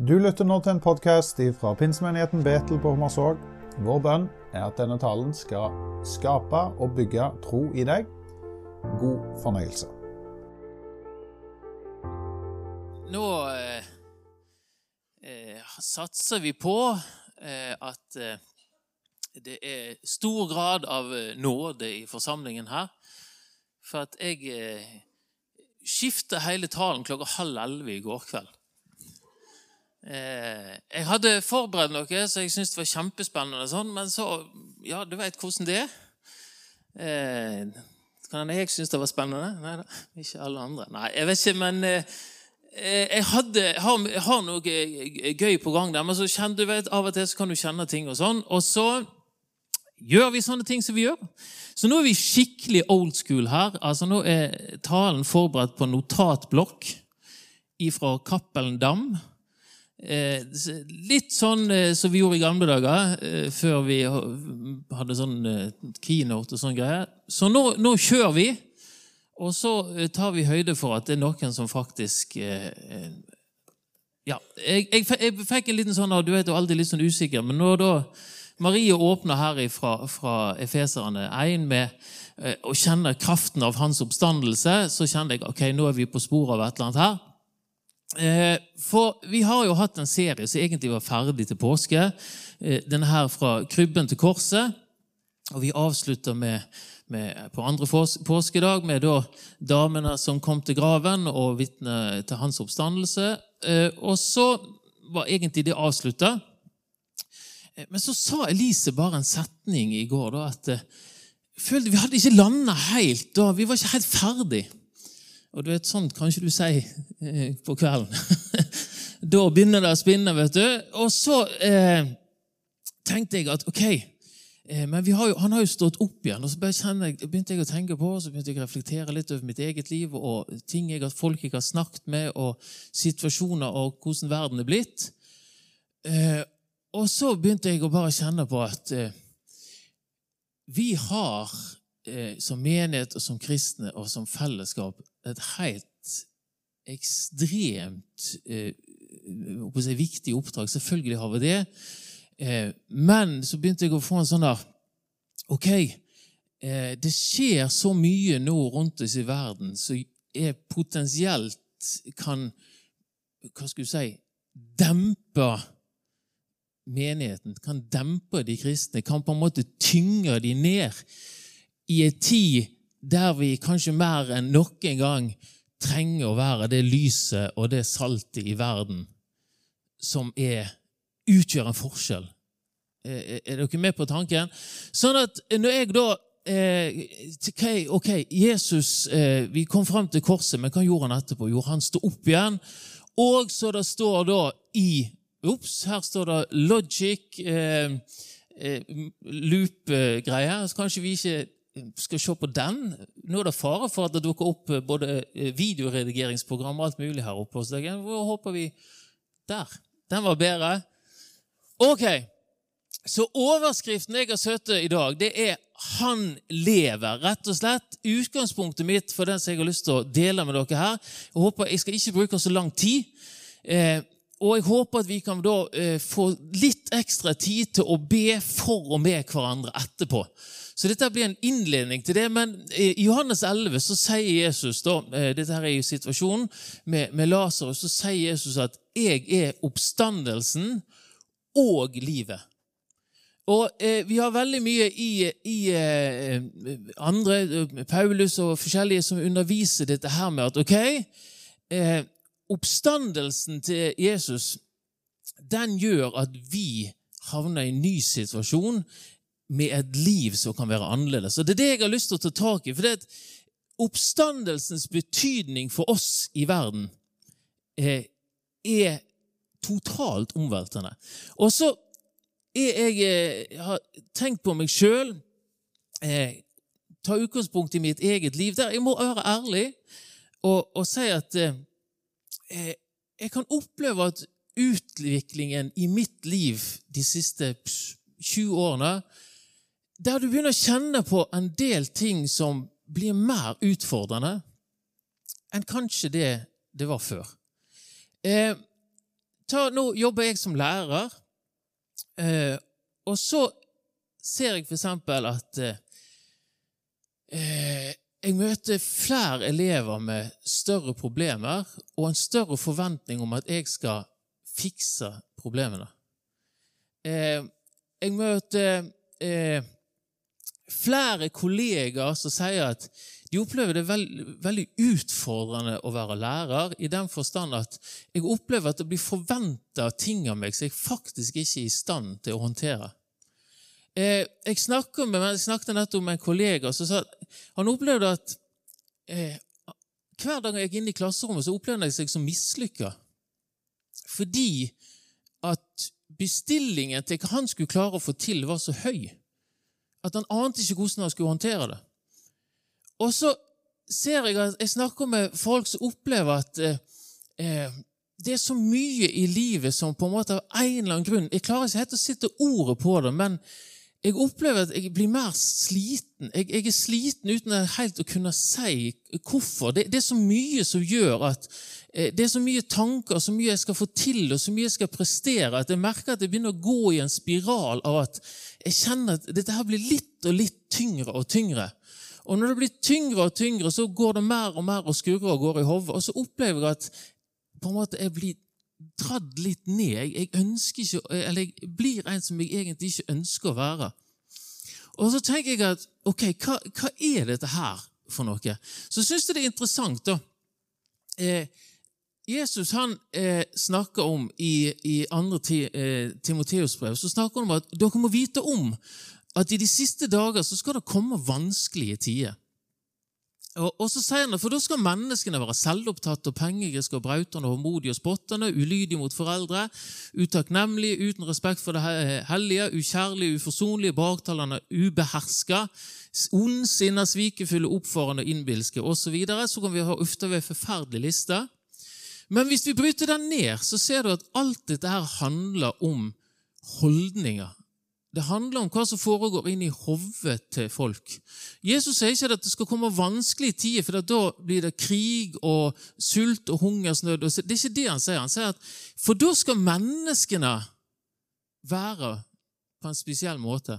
Du lytter nå til en podkast fra pinsemenigheten Betel på Hommersåk. Vår bønn er at denne talen skal skape og bygge tro i deg. God fornøyelse. Nå eh, eh, satser vi på eh, at eh, det er stor grad av eh, nåde i forsamlingen her. For at jeg eh, skifta hele talen klokka halv elleve i går kveld. Eh, jeg hadde forberedt noe så jeg syntes det var kjempespennende, sånn, men så Ja, du veit hvordan det er. Eh, kan hende jeg syntes det var spennende? Nei da, ikke alle andre. Nei, jeg vet ikke, men eh, jeg, hadde, jeg, har, noe gøy på gang der, men så kjenner du vet, av og til så kan du kjenne ting og sånn. Og så gjør vi sånne ting som vi gjør. Så nå er vi skikkelig old school her. Altså Nå er talen forberedt på notatblokk ifra Cappelen Dam. Eh, litt sånn eh, som vi gjorde i gamle dager, eh, før vi hadde sånn keynote og sånn greier. Så nå, nå, kjører vi, og så tar vi høyde for at det er noen som faktisk Ja, jeg, jeg, jeg fikk en liten sånn Du vet, er alltid litt sånn usikker, men når da Marie åpner her fra, fra Efeserne 1 med å kjenne kraften av hans oppstandelse, så kjenner jeg ok, nå er vi på sporet av et eller annet her. Eh, for vi har jo hatt en serie som egentlig var ferdig til påske. Eh, denne her fra krybben til korset. Og vi avslutter med, med, på andre påskedag med da damene som kom til graven og vitne til hans oppstandelse. Eh, og så var egentlig det avslutta. Men så sa Elise bare en setning i går da, at følte vi hadde ikke landa helt. da, Vi var ikke helt ferdig. Og du vet, sånt kan ikke du si eh, på kvelden. da begynner det å spinne, vet du. Og så eh, tenkte jeg at ok, eh, men har jo, han har jo stått opp igjen. Og så jeg, begynte jeg å tenke på, så begynte jeg å reflektere litt over mitt eget liv og ting jeg, folk jeg har snakket med, og situasjoner og hvordan verden er blitt. Eh, og så begynte jeg å bare kjenne på at eh, vi har eh, som menighet og som kristne og som fellesskap et helt ekstremt eh, si, viktig oppdrag. Selvfølgelig har vi det. Eh, men så begynte jeg å få en sånn der Ok, eh, det skjer så mye nå rundt oss i verden som er potensielt kan Hva skal du si dempe menigheten, kan dempe de kristne, kan på en måte tynge de ned i en tid der vi kanskje mer enn noen gang trenger å være det lyset og det saltet i verden som er, utgjør en forskjell. Er, er dere med på tanken? Sånn at når jeg da eh, Ok, Jesus eh, Vi kom fram til korset, men hva gjorde han etterpå? Jo, han sto opp igjen. Og så det står da i Ops, her står det logic, eh, eh, loop-greier. Så kanskje vi ikke skal se på den. Nå er det fare for at det dukker opp eh, både eh, videoredigeringsprogram og alt mulig her oppe hos deg. Hvor håper vi Der. Den var bedre. Ok, så overskriften jeg har søtt i dag, det er 'Han lever'. Rett og slett. Utgangspunktet mitt for den som jeg har lyst til å dele med dere her Jeg håper jeg skal ikke bruke så lang tid. Eh, og jeg håper at vi kan da eh, få litt ekstra tid til å be for og med hverandre etterpå. Så dette blir en innledning til det. Men i Johannes 11 så sier Jesus da, eh, dette her er jo situasjonen med, med Lasarus, så sier Jesus at 'jeg er oppstandelsen og livet'. Og eh, Vi har veldig mye i, i eh, andre, eh, Paulus og forskjellige, som underviser dette her med at ok, eh, oppstandelsen til Jesus den gjør at vi havner i en ny situasjon med et liv som kan være annerledes. Og Det er det jeg har lyst til å ta tak i. for det er Oppstandelsens betydning for oss i verden er, er totalt omveltende. Og så er jeg, eh, har tenkt på meg sjøl, eh, ta utgangspunkt i mitt eget liv, der jeg må være ærlig og, og si at eh, eh jeg kan oppleve at utviklingen i mitt liv de siste 20 årene der du begynner å kjenne på en del ting som blir mer utfordrende enn kanskje det det var før. Eh, ta, nå jobber jeg som lærer, eh, og så ser jeg eksempel at eh, eh, jeg møter flere elever med større problemer og en større forventning om at jeg skal fikse problemene. Eh, jeg møter eh, flere kollegaer som sier at de opplever det veld, veldig utfordrende å være lærer, i den forstand at jeg opplever at det blir forventa ting av meg som jeg faktisk ikke er i stand til å håndtere. Eh, jeg, med, jeg, snakket nettopp med en kollega som sa at han opplevde at eh, hver dag jeg gikk inn i klasserommet, så opplevde jeg seg som mislykka. Fordi at bestillingen til hva han skulle klare å få til, var så høy at han ante ikke hvordan han skulle håndtere det. Og så ser jeg at jeg snakker med folk som opplever at eh, eh, det er så mye i livet som på en måte av en eller annen grunn Jeg klarer ikke helt å sitte ordet på det, men jeg opplever at jeg blir mer sliten. Jeg, jeg er sliten uten helt å kunne si hvorfor. Det, det, er så mye som gjør at eh, Det er så mye tanker, så mye jeg skal få til, og så mye jeg skal prestere, at jeg merker at jeg begynner å gå i en spiral av at jeg kjenner at dette her blir litt og litt tyngre og tyngre. Og når det blir tyngre og tyngre, så går det mer og mer og skurrer og går i hodet. Og så opplever jeg at på en måte jeg blir dratt litt ned. Jeg, jeg, ønsker ikke, eller jeg blir en som jeg egentlig ikke ønsker å være. Og så tenker jeg at ok, hva, hva er dette her for noe? Så syns jeg det er interessant, da. Eh, Jesus han eh, snakker om i, i andre ti, eh, Timoteus brev så snakker han om at dere må vite om at i de siste dager så skal det komme vanskelige tider. Og, og så sier han, For da skal menneskene være selvopptatte og pengegriske og brautende, håndmodige og spottende, ulydige mot foreldre, utakknemlige, uten respekt for det hellige, ukjærlige, uforsonlige, baktalende, ubeherska, ondsinna, svikefulle, oppfarende, innbilske osv. Så, videre. så kan vi ha ofte ved forferdelig liste. Men hvis vi bryter den ned, så ser du at alt dette her handler om holdninger det handler om hva som foregår inn i hodet til folk. Jesus sier ikke at det skal komme vanskelige tider, for da blir det krig og sult og hungersnød. Det er ikke det han sier. Han sier at for da skal menneskene være på en spesiell måte.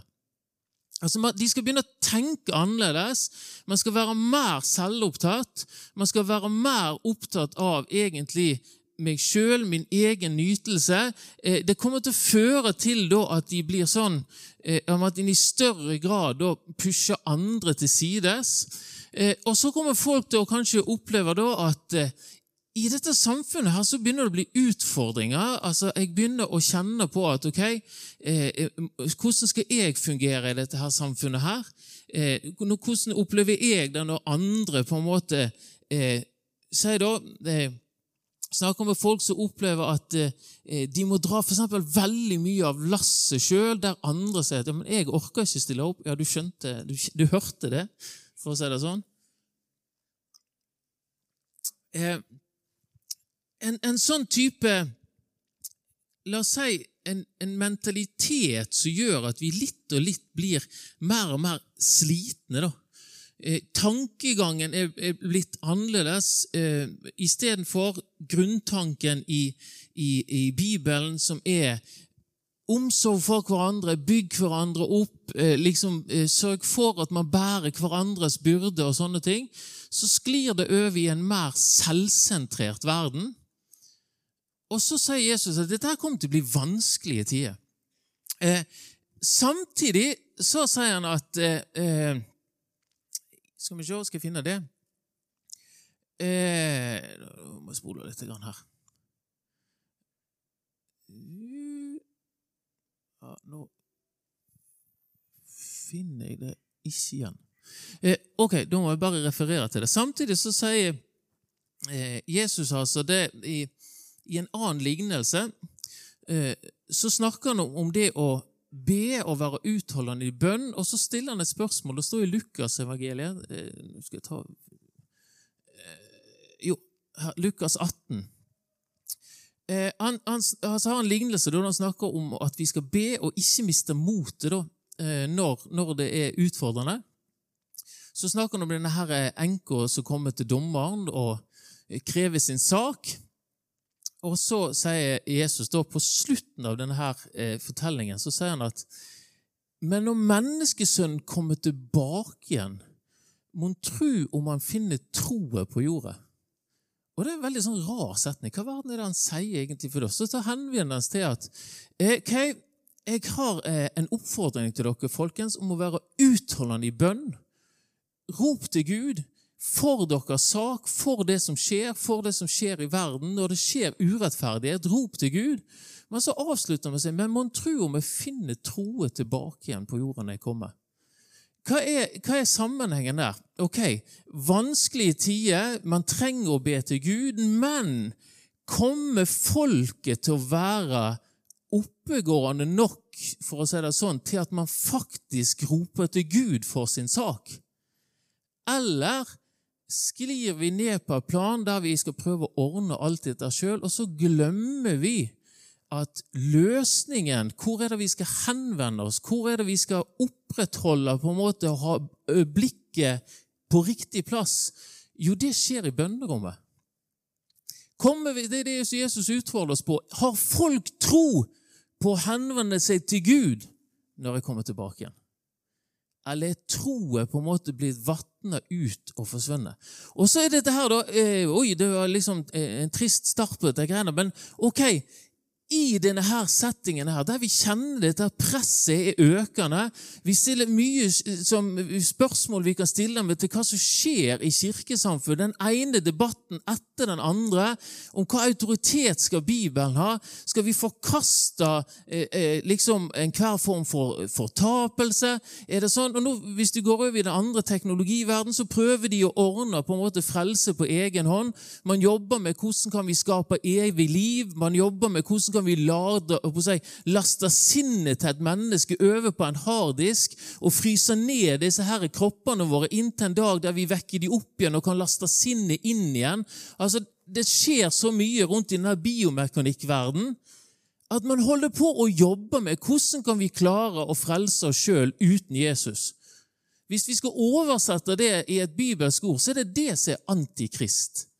Altså, De skal begynne å tenke annerledes. Man skal være mer selvopptatt. Man skal være mer opptatt av egentlig meg sjøl, min egen nytelse. Eh, det kommer til å føre til at de blir sånn eh, at de i større grad pusher andre til sides. Eh, og så kommer folk til å kanskje oppleve at i dette samfunnet her så begynner det å bli utfordringer. Altså, Jeg begynner å kjenne på at ok, hvordan skal jeg fungere i dette her samfunnet her? hvordan opplever jeg det når andre på en måte eh, Si da snakker med folk som opplever at eh, de må dra for eksempel, veldig mye av lasset sjøl, der andre sier at ja, men 'jeg orker ikke stille opp'. Ja, du skjønte, du, du hørte det, for å si det sånn. Eh, en, en, sånn type La oss si en, en, mentalitet som gjør at vi litt og litt blir mer og mer slitne. da. Eh, tankegangen er, blitt annerledes. Eh, Istedenfor grunntanken i, i, i, Bibelen, som er omsorg for hverandre, bygg hverandre opp, eh, liksom sørg for at man bærer hverandres byrde og sånne ting, så sklir det over i en mer selvsentrert verden. Og så sier Jesus at dette kommer til å bli vanskelige tider. Eh, samtidig så sier han at eh, skal vi se, skal jeg finne det? Eh, må jeg spole litt her. Ja, nå finner jeg det ikke igjen. Eh, ok, da må jeg bare referere til det. Samtidig så sier eh, Jesus altså det i, i en annen lignelse eh, Så snakker han om det å be og være utholdende i bønn. Og så stiller han et spørsmål. Det står i Lukasevangeliet eh, skal jeg ta eh, Jo, Lukas 18. Han, han, han, altså, har en lignelse da han snakker om at vi skal be og ikke miste motet når, når, det er utfordrende. Så snakker han om denne enka som kommer til dommeren og krever sin sak. Og så sier Jesus da på slutten av denne her eh, fortellingen så sier han at men når menneskesønnen kommer tilbake igjen, mon tru om han finner troet på jorda? Og Det er en veldig sånn rar setning. Hva verden er det han sier egentlig for oss? Så tar henvender han til at eh, okay, jeg har eh, en oppfordring til dere folkens, om å være utholdende i bønn. Rop til Gud for deres sak, for det som skjer, for det som skjer i verden. Når det skjer urettferdighet, rop til Gud. Men så avslutter han med å men mon tro om jeg finner troe tilbake igjen på jorda når jeg kommer. Hva er, hva er, sammenhengen der? Ok, Vanskelige tider, man trenger å be til Gud, men kommer folket til å være oppegående nok for å si det sånn, til at man faktisk roper til Gud for sin sak? Eller sklir vi ned på en plan der vi skal prøve å ordne alt dette sjøl, og så glemmer vi at løsningen, hvor er det vi skal henvende oss, hvor er det vi skal opprettholde på en måte å ha blikket på riktig plass, jo, det skjer i bønnerommet. Vi, det er det Jesus utfordrer oss på. Har folk tro på å henvende seg til Gud når jeg kommer tilbake igjen? Eller er troen på en måte blitt vatna ut og forsvunnet? Og så er dette her, da eh, Oi, det var liksom eh, en trist start på dette greiene, men ok, i denne her settingen her, der vi kjenner dette presset er økende Vi stiller mye som spørsmål vi kan stille med til hva som skjer i kirkesamfunnet. Den ene debatten etter den andre om hva autoritet skal Bibelen ha. Skal vi forkaste eh, eh, liksom enhver form for fortapelse? Er det sånn? Og nå, Hvis du går over i den andre teknologiverdenen, så prøver de å ordne på en måte frelse på egen hånd. Man jobber med hvordan kan vi skape evig liv. Man jobber med hvordan kan kan vi lade, si, laste sinnet til et menneske over på en harddisk og fryse ned disse her kroppene våre inntil en dag der vi vekker de opp igjen og kan laste sinnet inn igjen. Altså, Det skjer så mye rundt i denne biomekanikkverdenen at man holder på å jobbe med hvordan kan vi klare å frelse oss sjøl uten Jesus. Hvis vi skal oversette det i et bibelsk ord, så er det det som er antikrist.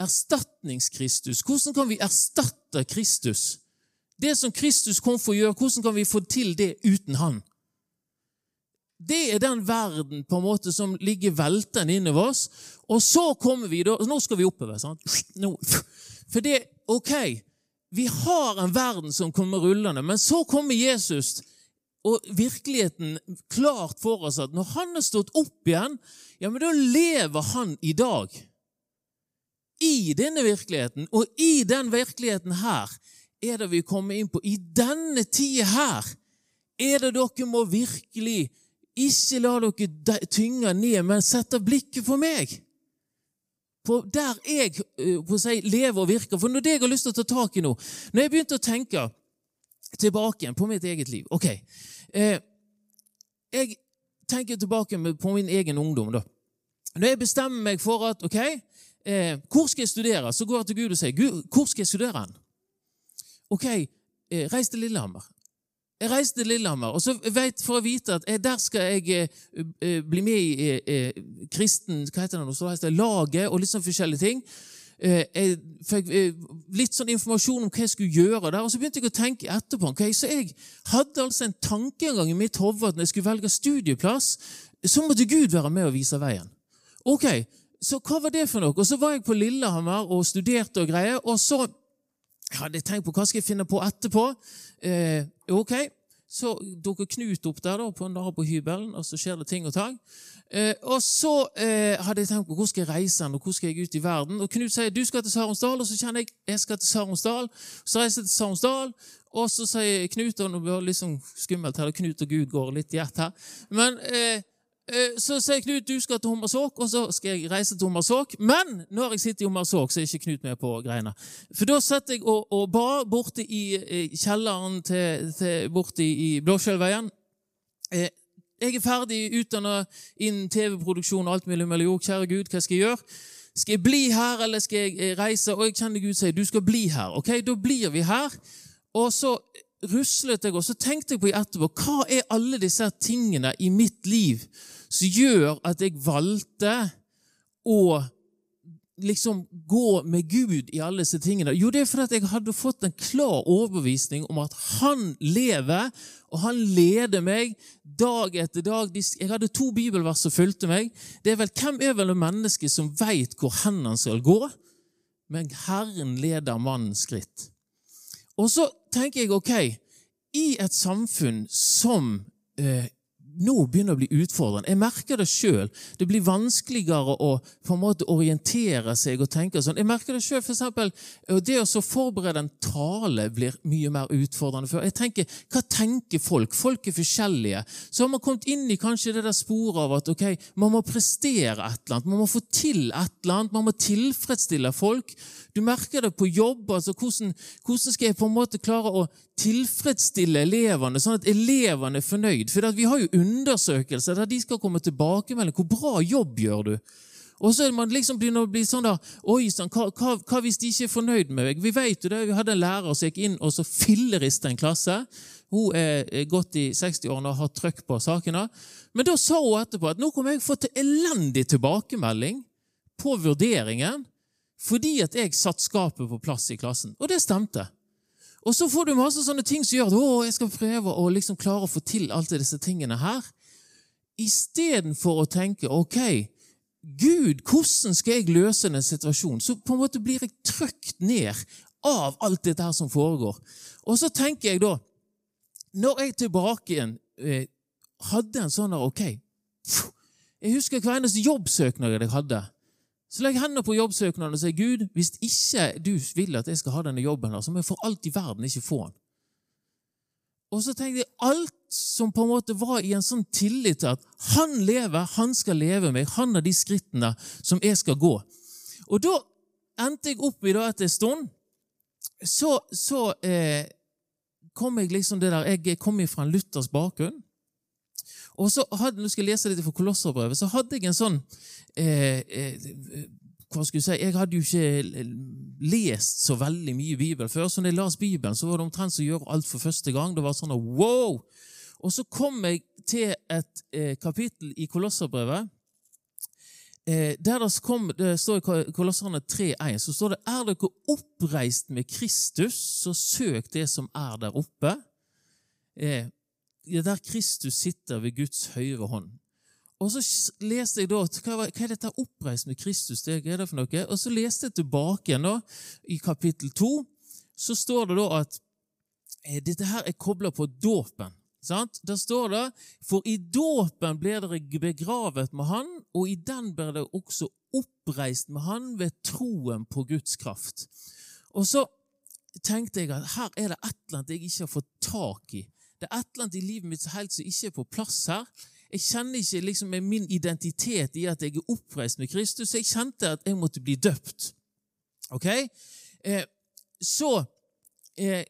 Erstatningskristus. Hvordan kan vi erstatte Kristus? Det som Kristus kom for å gjøre, hvordan kan vi få til det uten Han? Det er den verden på en måte som ligger veltende innover oss. Og så kommer vi da, Nå skal vi oppover. sant? Nå. For det Ok, vi har en verden som kommer rullende, men så kommer Jesus og virkeligheten klart for oss at når han har stått opp igjen, ja, men da lever han i dag. I denne virkeligheten, og i den virkeligheten her, er det vi kommer inn på. I denne tida her er det dere må virkelig ikke la dere tynge ned, men sette blikket på meg. På der jeg på å si, lever og virker. For når det jeg har lyst til å ta tak i nå Når jeg begynte å tenke tilbake igjen på mitt eget liv Ok, eh, Jeg tenker tilbake på min egen ungdom. da. Når jeg bestemmer meg for at ok, eh, hvor skal jeg studere, så går jeg til Gud og sier Gud, hvor skal jeg studere Han? OK, eh, reis til Lillehammer. Jeg reiste til Lillehammer, og så vet, for å vite at eh, der skal jeg eh, bli med i eh, kristen hva heter det nå, laget og litt sånn forskjellige ting. Jeg fikk litt sånn informasjon om hva jeg skulle gjøre der, og så begynte jeg å tenke etterpå. Okay, så jeg hadde altså en tankegang i mitt hode at når jeg skulle velge studieplass, så måtte Gud være med og vise veien. Ok, Så hva var det for noe? Og Så var jeg på Lillehammer og studerte og greier, og så hadde jeg tenkt på hva skal jeg finne på etterpå. Eh, ok, Så dukker Knut opp der da, på nabohybelen, og så skjer det ting og tang. Eh, og så eh, hadde jeg tenkt på hvor skal jeg reise og hvor skal jeg ut i verden. Og Knut sier du skal til Saronsdal, og så kjenner jeg jeg skal til Saronsdal. Så reiser jeg til Saronsdal, og så sier Knut og nå blir det liksom skummelt her, Knut og Gud går litt i ett her. Men Eh, så sier Knut du skal til Hommersåk, og så skal jeg reise til Hommersåk. Men når jeg sitter i Hommersåk, så er ikke Knut med på greiene. For da sitter jeg og, og ba borte i, kjelleren til, til, borte i Blåskjellveien. Eh, jeg er ferdig utdanna innen TV-produksjon og alt mulig mellom kjære Gud, hva skal jeg gjøre? Skal jeg bli her, eller skal jeg eh, reise? Og jeg kjenner Gud sier du skal bli her. Ok, Da blir vi her. Og så ruslet jeg, og så tenkte jeg på etterpå hva er alle disse tingene i mitt liv som gjør at jeg valgte å liksom gå med Gud i alle disse tingene? Jo, det er fordi jeg hadde fått en klar overbevisning om at han lever, og han leder meg dag etter dag. Jeg hadde to bibelvers som fulgte meg. Det er vel, Hvem er vel et menneske som veit hvor hen han skal gå? Men Herren leder mannens skritt. Og så tenker jeg ok, i et samfunn som eh, nå begynner å bli utfordrende. Jeg merker det sjøl. Det blir vanskeligere å på en måte orientere seg og tenke sånn. Jeg merker det sjøl, f.eks. Det å forberede en tale blir mye mer utfordrende. For jeg tenker, Hva tenker folk? Folk er forskjellige. Så har man kommet inn i kanskje det der sporet av at ok, man må prestere et eller annet. Man må få til et eller annet. Man må tilfredsstille folk. Du merker det på jobb. altså hvordan, hvordan skal jeg på en måte klare å tilfredsstille elevene, sånn at elevene er fornøyd? For vi har jo undersøkelser der de skal komme tilbakemelding. hvor bra jobb gjør du? Og så er man liksom begynner å bli sånn da, Oi sann, hva, hva, hvis de ikke er fornøyd med meg? Vi vet jo det, vi hadde en lærer som gikk inn og så filleriste en klasse. Hun er gått i 60-årene og har trøkk på sakene. Men da sa hun etterpå at nå kommer jeg få til elendig tilbakemelding på vurderingen fordi at jeg satte skapet på plass i klassen. Og det stemte. Og så får du masse sånne ting som gjør at å, jeg skal prøve å liksom klare å få til alt disse tingene her. Istedenfor å tenke ok, Gud, hvordan skal jeg løse denne situasjonen? Så på en måte blir jeg trykt ned av alt dette her som foregår. Og så tenker jeg da Når jeg tilbake igjen eh, hadde en sånn der Ok, jeg husker hver eneste jobbsøknad jeg hadde. Så legg hendene på jobbsøknaden og si Gud, hvis ikke du vil at jeg skal ha denne jobben, her, så må jeg for alt i verden ikke få den. Og så tenkte jeg alt som på en måte var i en sånn tillit til at han lever, han skal leve meg, han har de skrittene som jeg skal gå. Og da endte jeg opp i da etter en stund. Så, så eh, kom jeg liksom det der Jeg kom fra en luthersk bakgrunn. Og så hadde, Nå skal jeg lese litt fra Kolosserbrevet. Så hadde jeg en sånn eh, eh, hva skulle Jeg si, jeg hadde jo ikke lest så veldig mye Bibel før, så når jeg las Bibelen, så var det omtrent som å gjøre alt for første gang. Det var sånn wow! Og så kom jeg til et eh, kapittel i Kolosserbrevet eh, der det, kom, det står i Kolosserne 3,1 så står det Er dere oppreist med Kristus, så søk det som er der oppe. Eh, der Kristus sitter ved Guds høyre hånd. Og så leste jeg da, hva, er dette oppreist med Kristus? det er det for noe? Og så leste jeg tilbake igjen da, i kapittel 2. Så står det da at eh, dette her er kobla på dåpen. Sant? Der står det For i dåpen ble dere begravet med Han, og i den ble dere også oppreist med Han ved troen på Guds kraft. Og så tenkte jeg at her er det et eller annet jeg ikke har fått tak i. Det er et eller annet i livet mitt helt som ikke er på plass her. Jeg kjenner ikke liksom min identitet i at jeg er oppreist med Kristus. Jeg kjente at jeg måtte bli døpt. Ok? Eh, så eh,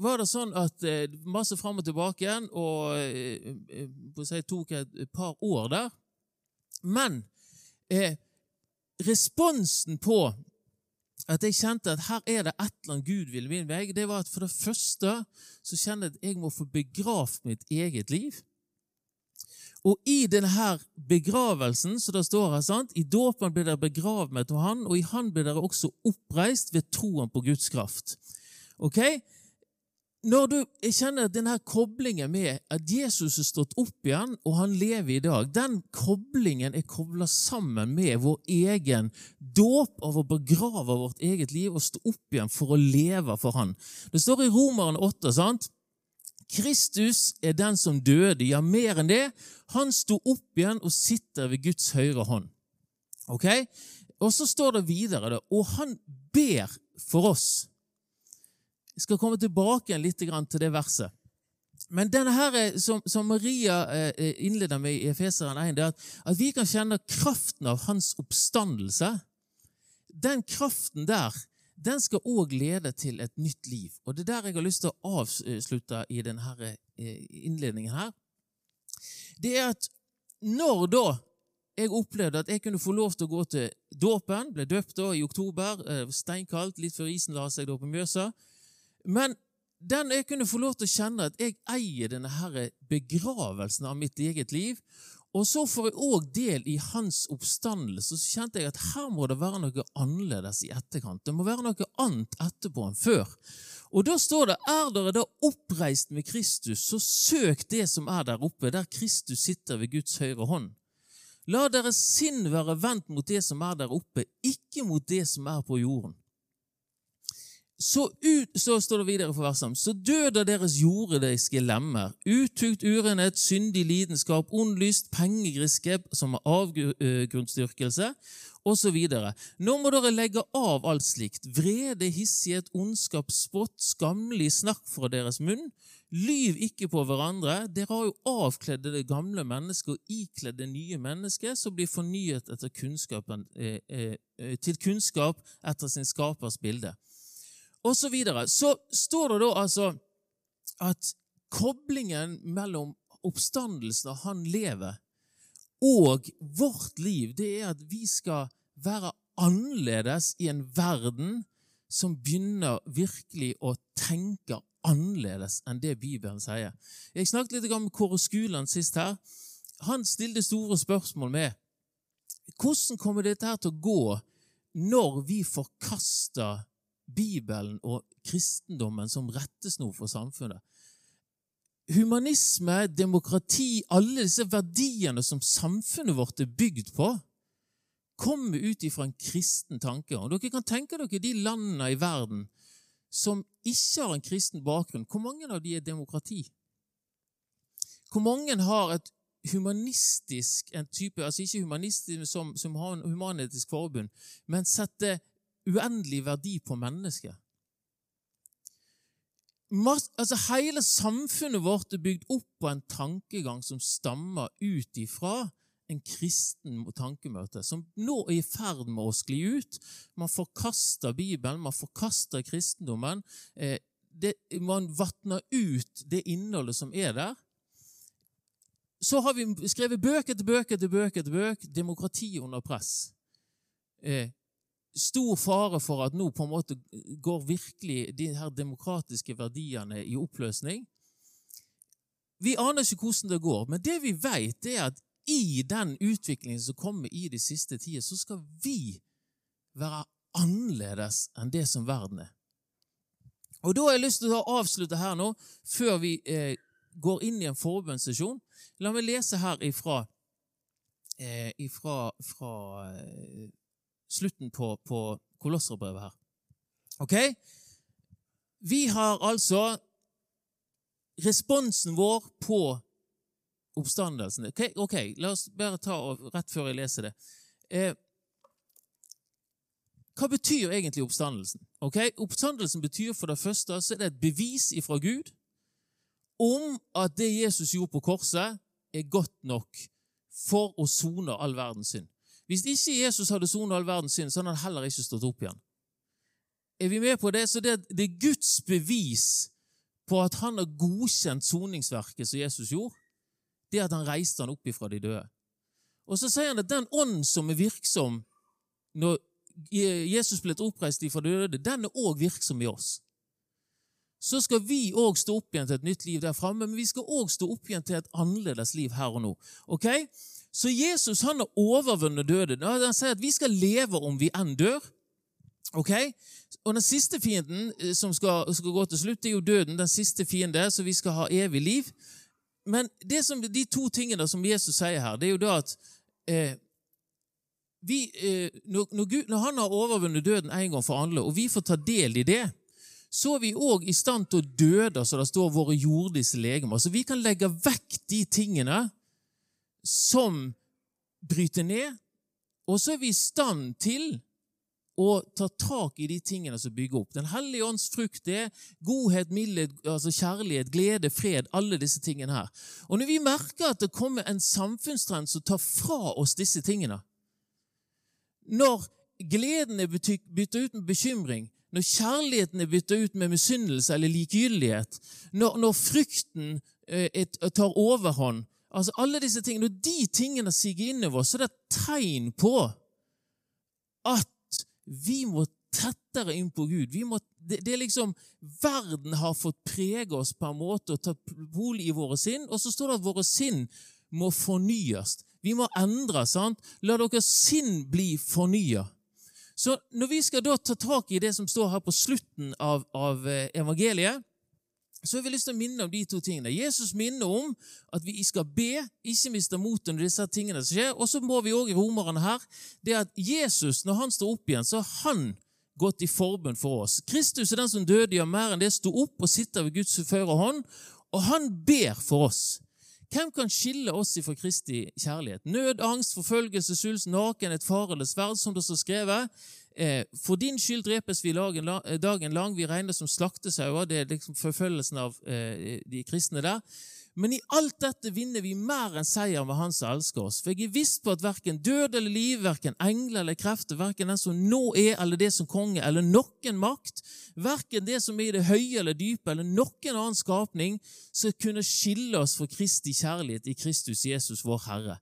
var det sånn at eh, masse fram og tilbake igjen, og eh, eh si, tok et par år der. Men eh, responsen på at jeg kjente at her er det et eller annet Gud vil min vei, det var at for det første så kjente jeg at jeg må få begravd mitt eget liv. Og i denne begravelsen, så det står her, sant, i dåpen blir dere begravd med Han, og i Han blir dere også oppreist ved troen på Guds kraft. Ok? Når du kjenner denne koblingen med at Jesus er stått opp igjen, og han lever i dag, den koblingen er kobla sammen med vår egen dåp av å begrave vårt eget liv og stå opp igjen for å leve for han. Det står i Romeren 8. sant? Kristus er den som døde, ja, mer enn det. Han sto opp igjen og sitter ved Guds høyre hånd. Ok? Og så står det videre, og han ber for oss. Jeg skal komme tilbake litt til det verset. Men denne her, som, Maria eh, innleder med i Efeseren 1, det er at, at vi kan kjenne kraften av hans oppstandelse. Den kraften der den skal òg lede til et nytt liv. Og Det er der jeg har lyst til å avslutte i denne eh, innledningen. her. Det er at når da jeg opplevde at jeg kunne få lov til å gå til dåpen, ble døpt da i oktober, eh, steinkaldt, litt før isen la seg da på Mjøsa, men den jeg kunne få lov til å kjenne at jeg eier denne her begravelsen av mitt eget liv, Og så får jeg òg del i hans oppstandelse. Så kjente jeg at her må det være noe annerledes i etterkant. Det må være noe annet etterpå enn før. Og da står det er dere da oppreist med Kristus, så søk det som er der oppe, der Kristus sitter ved Guds høyre hånd. La deres sinn være vendt mot det som er der oppe, ikke mot det som er på jorden. Så, ut, så står det videre for versene, så døder deres jordiske lemmer, utukt, urenhet, syndig lidenskap, ond lyst, pengegriskhet, som er avgrunnsdyrkelse, osv. Nå må dere legge av alt slikt, vrede, hissighet, ondskap, spott, skamlig snakk fra deres munn. Lyv ikke på hverandre. Dere har jo avkledd det gamle mennesket og ikledd det nye mennesket, som blir fornyet kunnskapen, eh, eh, til kunnskap etter sin skapers bilde og så videre. Så står det da altså at koblingen mellom oppstandelsen av Han lever og vårt liv, det er at vi skal være annerledes i en verden som begynner virkelig å tenke annerledes enn det Bibelen sier. Jeg snakket litt med Kåre Skuland sist her. Han stilte store spørsmål med hvordan kommer dette her til å gå når vi forkaster Bibelen og kristendommen som rettesnor for samfunnet. Humanisme, demokrati, alle disse verdiene som samfunnet vårt er bygd på, kommer ut ifra en kristen tanke. Og Dere kan tenke dere de landene i verden som ikke har en kristen bakgrunn. Hvor mange av de er demokrati? Hvor mange har et humanistisk en type, altså Ikke humanistisk som, som har en humanetisk forbund, men setter uendelig verdi på mennesket. Altså, hele samfunnet vårt er bygd opp på en tankegang som stammer ut ifra en kristen tankemøte, som nå er i ferd med å skli ut. Man forkaster Bibelen, man forkaster kristendommen. Eh, det, man vatner ut det innholdet som er der. Så har vi skrevet bøk etter bøk etter bøk etter bøk. Demokrati under press. Stor fare for at nå på en måte går virkelig de her demokratiske verdiene i oppløsning. Vi aner ikke hvordan det går, men det vi vet, er at i den utviklingen som kommer i de siste tider, så skal vi være annerledes enn det som verden er. Og Da har jeg lyst til å avslutte her nå, før vi eh, går inn i en forbønnssesjon. La meg lese her ifra, eh, ifra fra, eh, slutten på, på Kolosserbrevet her. Ok? Vi har altså responsen vår på oppstandelsen. Ok, okay la oss bare ta rett før jeg leser det. Eh, hva betyr egentlig oppstandelsen? Ok, Oppstandelsen betyr for det første så er det et bevis ifra Gud om at det Jesus gjorde på korset, er godt nok for å sone all verdens synd. Hvis ikke Jesus hadde sonet all verdens synd, så hadde han heller ikke stått opp igjen. Er vi med på det? Så det, det er Guds bevis på at han har godkjent soningsverket som Jesus gjorde, det er at han reiste han opp ifra de døde. Og så sier han at den ånd som er virksom når Jesus ble oppreist ifra de døde, den er òg virksom i oss. Så skal vi òg stå opp igjen til et nytt liv der framme, men vi skal òg stå opp igjen til et annerledes liv her og nå. Ok? Så Jesus han har overvunnet døden. Han sier at vi skal leve om vi enn dør. Ok? Og Den siste fienden eh, som skal, skal, gå til slutt, det er jo døden. Den siste fiende, så vi skal ha evig liv. Men som, de to tingene som Jesus sier her, det er jo da at eh, vi, eh, når, Gud, når, Han har overvunnet døden en gang for alle, og vi får ta del i det, så er vi òg i stand til å døde, så det står, våre jordiske legemer. Så vi kan legge vekk de tingene som bryter ned, og så er vi i stand til å ta tak i de tingene som bygger opp. Den hellige ånds frukt er godhet, mildhet, altså kjærlighet, glede, fred, alle disse tingene her. Og når vi merker at det kommer en samfunnstrend som tar fra oss disse tingene, når gleden er bytta ut med bekymring, når kjærligheten er bytta ut med misunnelse eller likegyldighet, når, når frykten eh, tar overhånd, Altså alle disse tingene, Når de tingene siger innover så er det et tegn på at vi må tettere inn på Gud. Må, det, det, er liksom Verden har fått prege oss på en måte og tatt bolig i våre sinn, og så står det at våre sinn må fornyes. Vi må endre. sant? La deres sinn bli fornya. Så når vi skal da ta tak i det som står her på slutten av, av eh, evangeliet, så har vi lyst til å minne om de to tingene. Jesus minner om at vi skal be, ikke miste motet når disse tingene skjer. Og så må vi òg i romerne her det at Jesus, når han står opp igjen, så har han gått i forbund for oss. Kristus er den som døde, gjør mer enn det, sto opp og sitter ved Guds høyre hånd, og han ber for oss. Hvem kan skille oss ifra Kristi kjærlighet? Nød, angst, forfølgelse, sult, nakenhet, fare eller sverd, som det står skrevet. Eh, for din skyld drepes vi dagen lang, vi regnes som slaktesauer. Det er liksom forfølgelsen av eh, de kristne der. Men i alt dette vinner vi mer enn seier med Han som elsker oss. For jeg er visst på at verken død eller liv, verken engler eller krefter, verken den som nå er, eller det som konge, eller noen makt, verken det som er i det høye eller dype, eller noen annen skapning, skal kunne skille oss for Kristi kjærlighet i Kristus Jesus, vår Herre.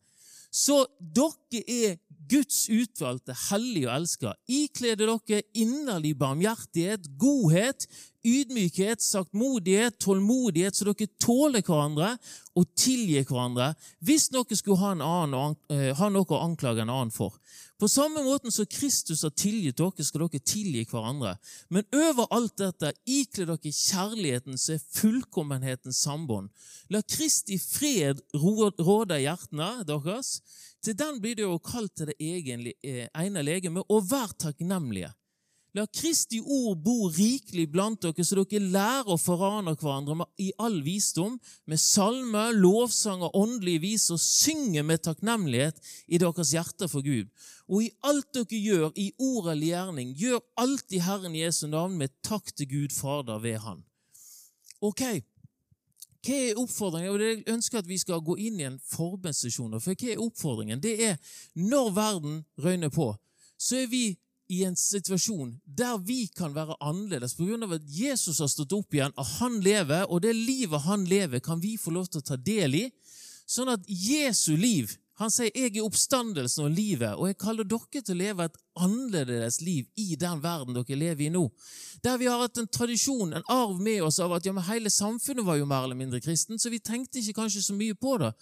Så dere er Guds utvalgte, hellige og elska. Ikle dere inderlig barmhjertighet, godhet, ydmykhet, saktmodighet, tålmodighet, så dere tåler hverandre og tilgir hverandre hvis dere skulle ha, annen, uh, ha noe å anklage en annen for. På samme måten som Kristus har tilgitt dere, skal dere tilgi hverandre. Men over alt dette ikle dere kjærligheten som er fullkommenhetens sambånd. La Kristi fred råde hjertene deres. Til den blir det jo kalt til det eh, ene legemet, og vær takknemlige. La Kristi ord bo rikelig blant dere, så dere lærer å forane hverandre i all visdom, med salmer, lovsang og åndelige vis, og synge med takknemlighet i deres hjerter for Gud. Og i alt dere gjør, i ord eller gjerning, gjør alltid Herren Jesu navn med takk til Gud Fader ved Han. Ok, hva er oppfordringen? Jeg ønsker at vi skal gå inn i en forbønnssesjon. For hva er oppfordringen? Det er når verden røyner på, så er vi i en situasjon der vi kan være annerledes pga. at Jesus har stått opp igjen, og han lever, og det livet han lever, kan vi få lov til å ta del i. Sånn at Jesu liv Han sier 'Jeg er oppstandelsen og livet', og jeg kaller dere til å leve et annerledes liv i den verden dere lever i nå. Der vi har hatt en tradisjon, en arv med oss av at ja, hele samfunnet var jo mer eller mindre kristen, så vi tenkte ikke kanskje så mye på det.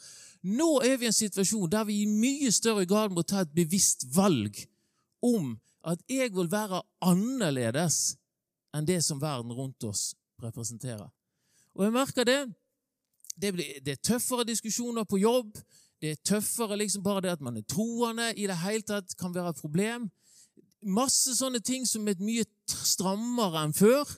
Nå er vi i en situasjon der vi i mye større grad må ta et bevisst valg om at jeg vil være annerledes enn det som verden rundt oss representerer. Og jeg merker det. Det, blir, det er tøffere diskusjoner på jobb. Det er tøffere liksom bare det at man er troende i det hele tatt kan være et problem. Masse sånne ting som er mye strammere enn før.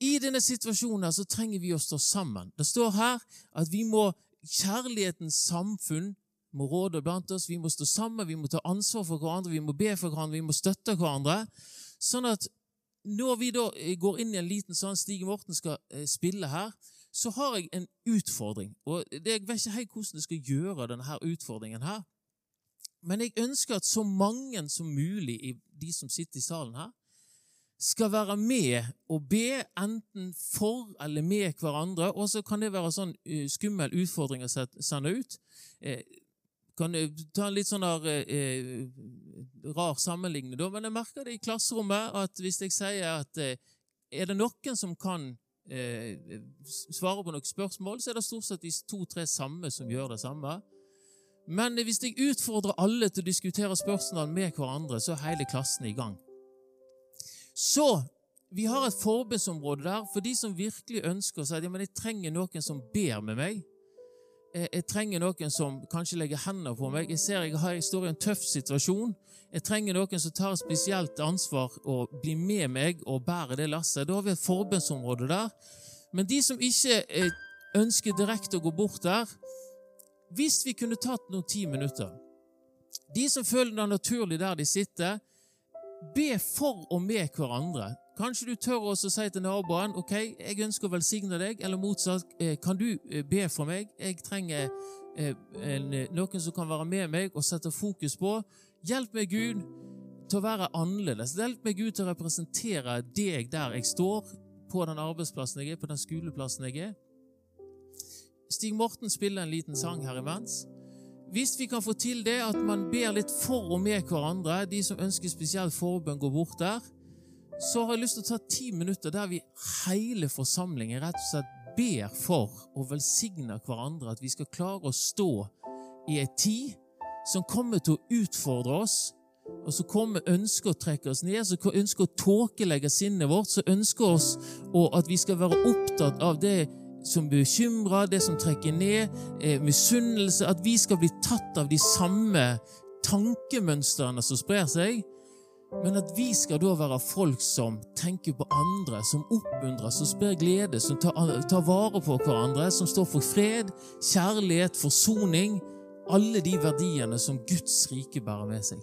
I denne situasjonen så trenger vi å stå sammen. Det står her at vi må kjærlighetens samfunn må råde blant oss, vi må stå sammen, vi må ta ansvar for hverandre, vi må be for hverandre, vi må støtte hverandre. Sånn at når vi da går inn i en liten sånn Stig Morten skal eh, spille her, så har jeg en utfordring. Og Jeg vet ikke helt hvordan jeg skal gjøre denne utfordringen her. Men jeg ønsker at så mange som mulig i de som sitter i salen her, skal være med og be, enten for eller med hverandre. Og så kan det være sånn uh, skummel utfordring å sende ut. Eh, kan ta en litt sånn der, eh, rar sammenligning, men jeg merker det i klasserommet at hvis jeg sier at eh, er det noen som kan eh, svare på noen spørsmål, så er det stort sett de to-tre samme som gjør det samme. Men hvis jeg utfordrer alle til å diskutere spørsmål med hverandre, så er hele klassen i gang. Så vi har et forbudsområde der for de som virkelig ønsker å si at ja, jeg trenger noen som ber med meg jeg trenger noen som kanskje legger hendene på meg. Jeg ser jeg, har, jeg står i en tøff situasjon. Jeg trenger noen som tar spesielt ansvar og blir med meg og bærer det lasset. Da har vi et forbundsområde der. Men de som ikke eh, ønsker direkte å gå bort der Hvis vi kunne tatt noen ti minutter De som føler det naturlig der de sitter, be for og med hverandre. Kanskje du tør også å si til naboen ok, jeg ønsker å velsigne deg, eller motsatt, eh, kan du eh, be for meg? Jeg trenger eh, noen som kan være med meg og sette fokus på. Hjelp meg, Gud, til å være annerledes. Hjelp meg, Gud, til å representere deg der jeg står, på den arbeidsplassen jeg er, på den skoleplassen jeg er. Stig Morten spiller en liten sang her imens. Hvis vi kan få til det, at man ber litt for og med hverandre, de som ønsker spesielt forbønn, går bort der, så har jeg lyst til å ta ti minutter der vi hele forsamlingen rett og slett ber for og velsigner hverandre, at vi skal klare å stå i ei tid som kommer til å utfordre oss, og som kommer ønsker å trekke oss ned, som ønsker å tåkelegge sinnet vårt, som ønsker oss og at vi skal være opptatt av det som bekymrer, det som trekker ned, eh, misunnelse, at vi skal bli tatt av de samme tankemønstrene som sprer seg, men at vi skal da være folk som tenker på andre, som oppmuntrer, som sprer glede, som tar, tar vare på hverandre, som står for fred, kjærlighet, forsoning, alle de verdiene som Guds rike bærer med seg.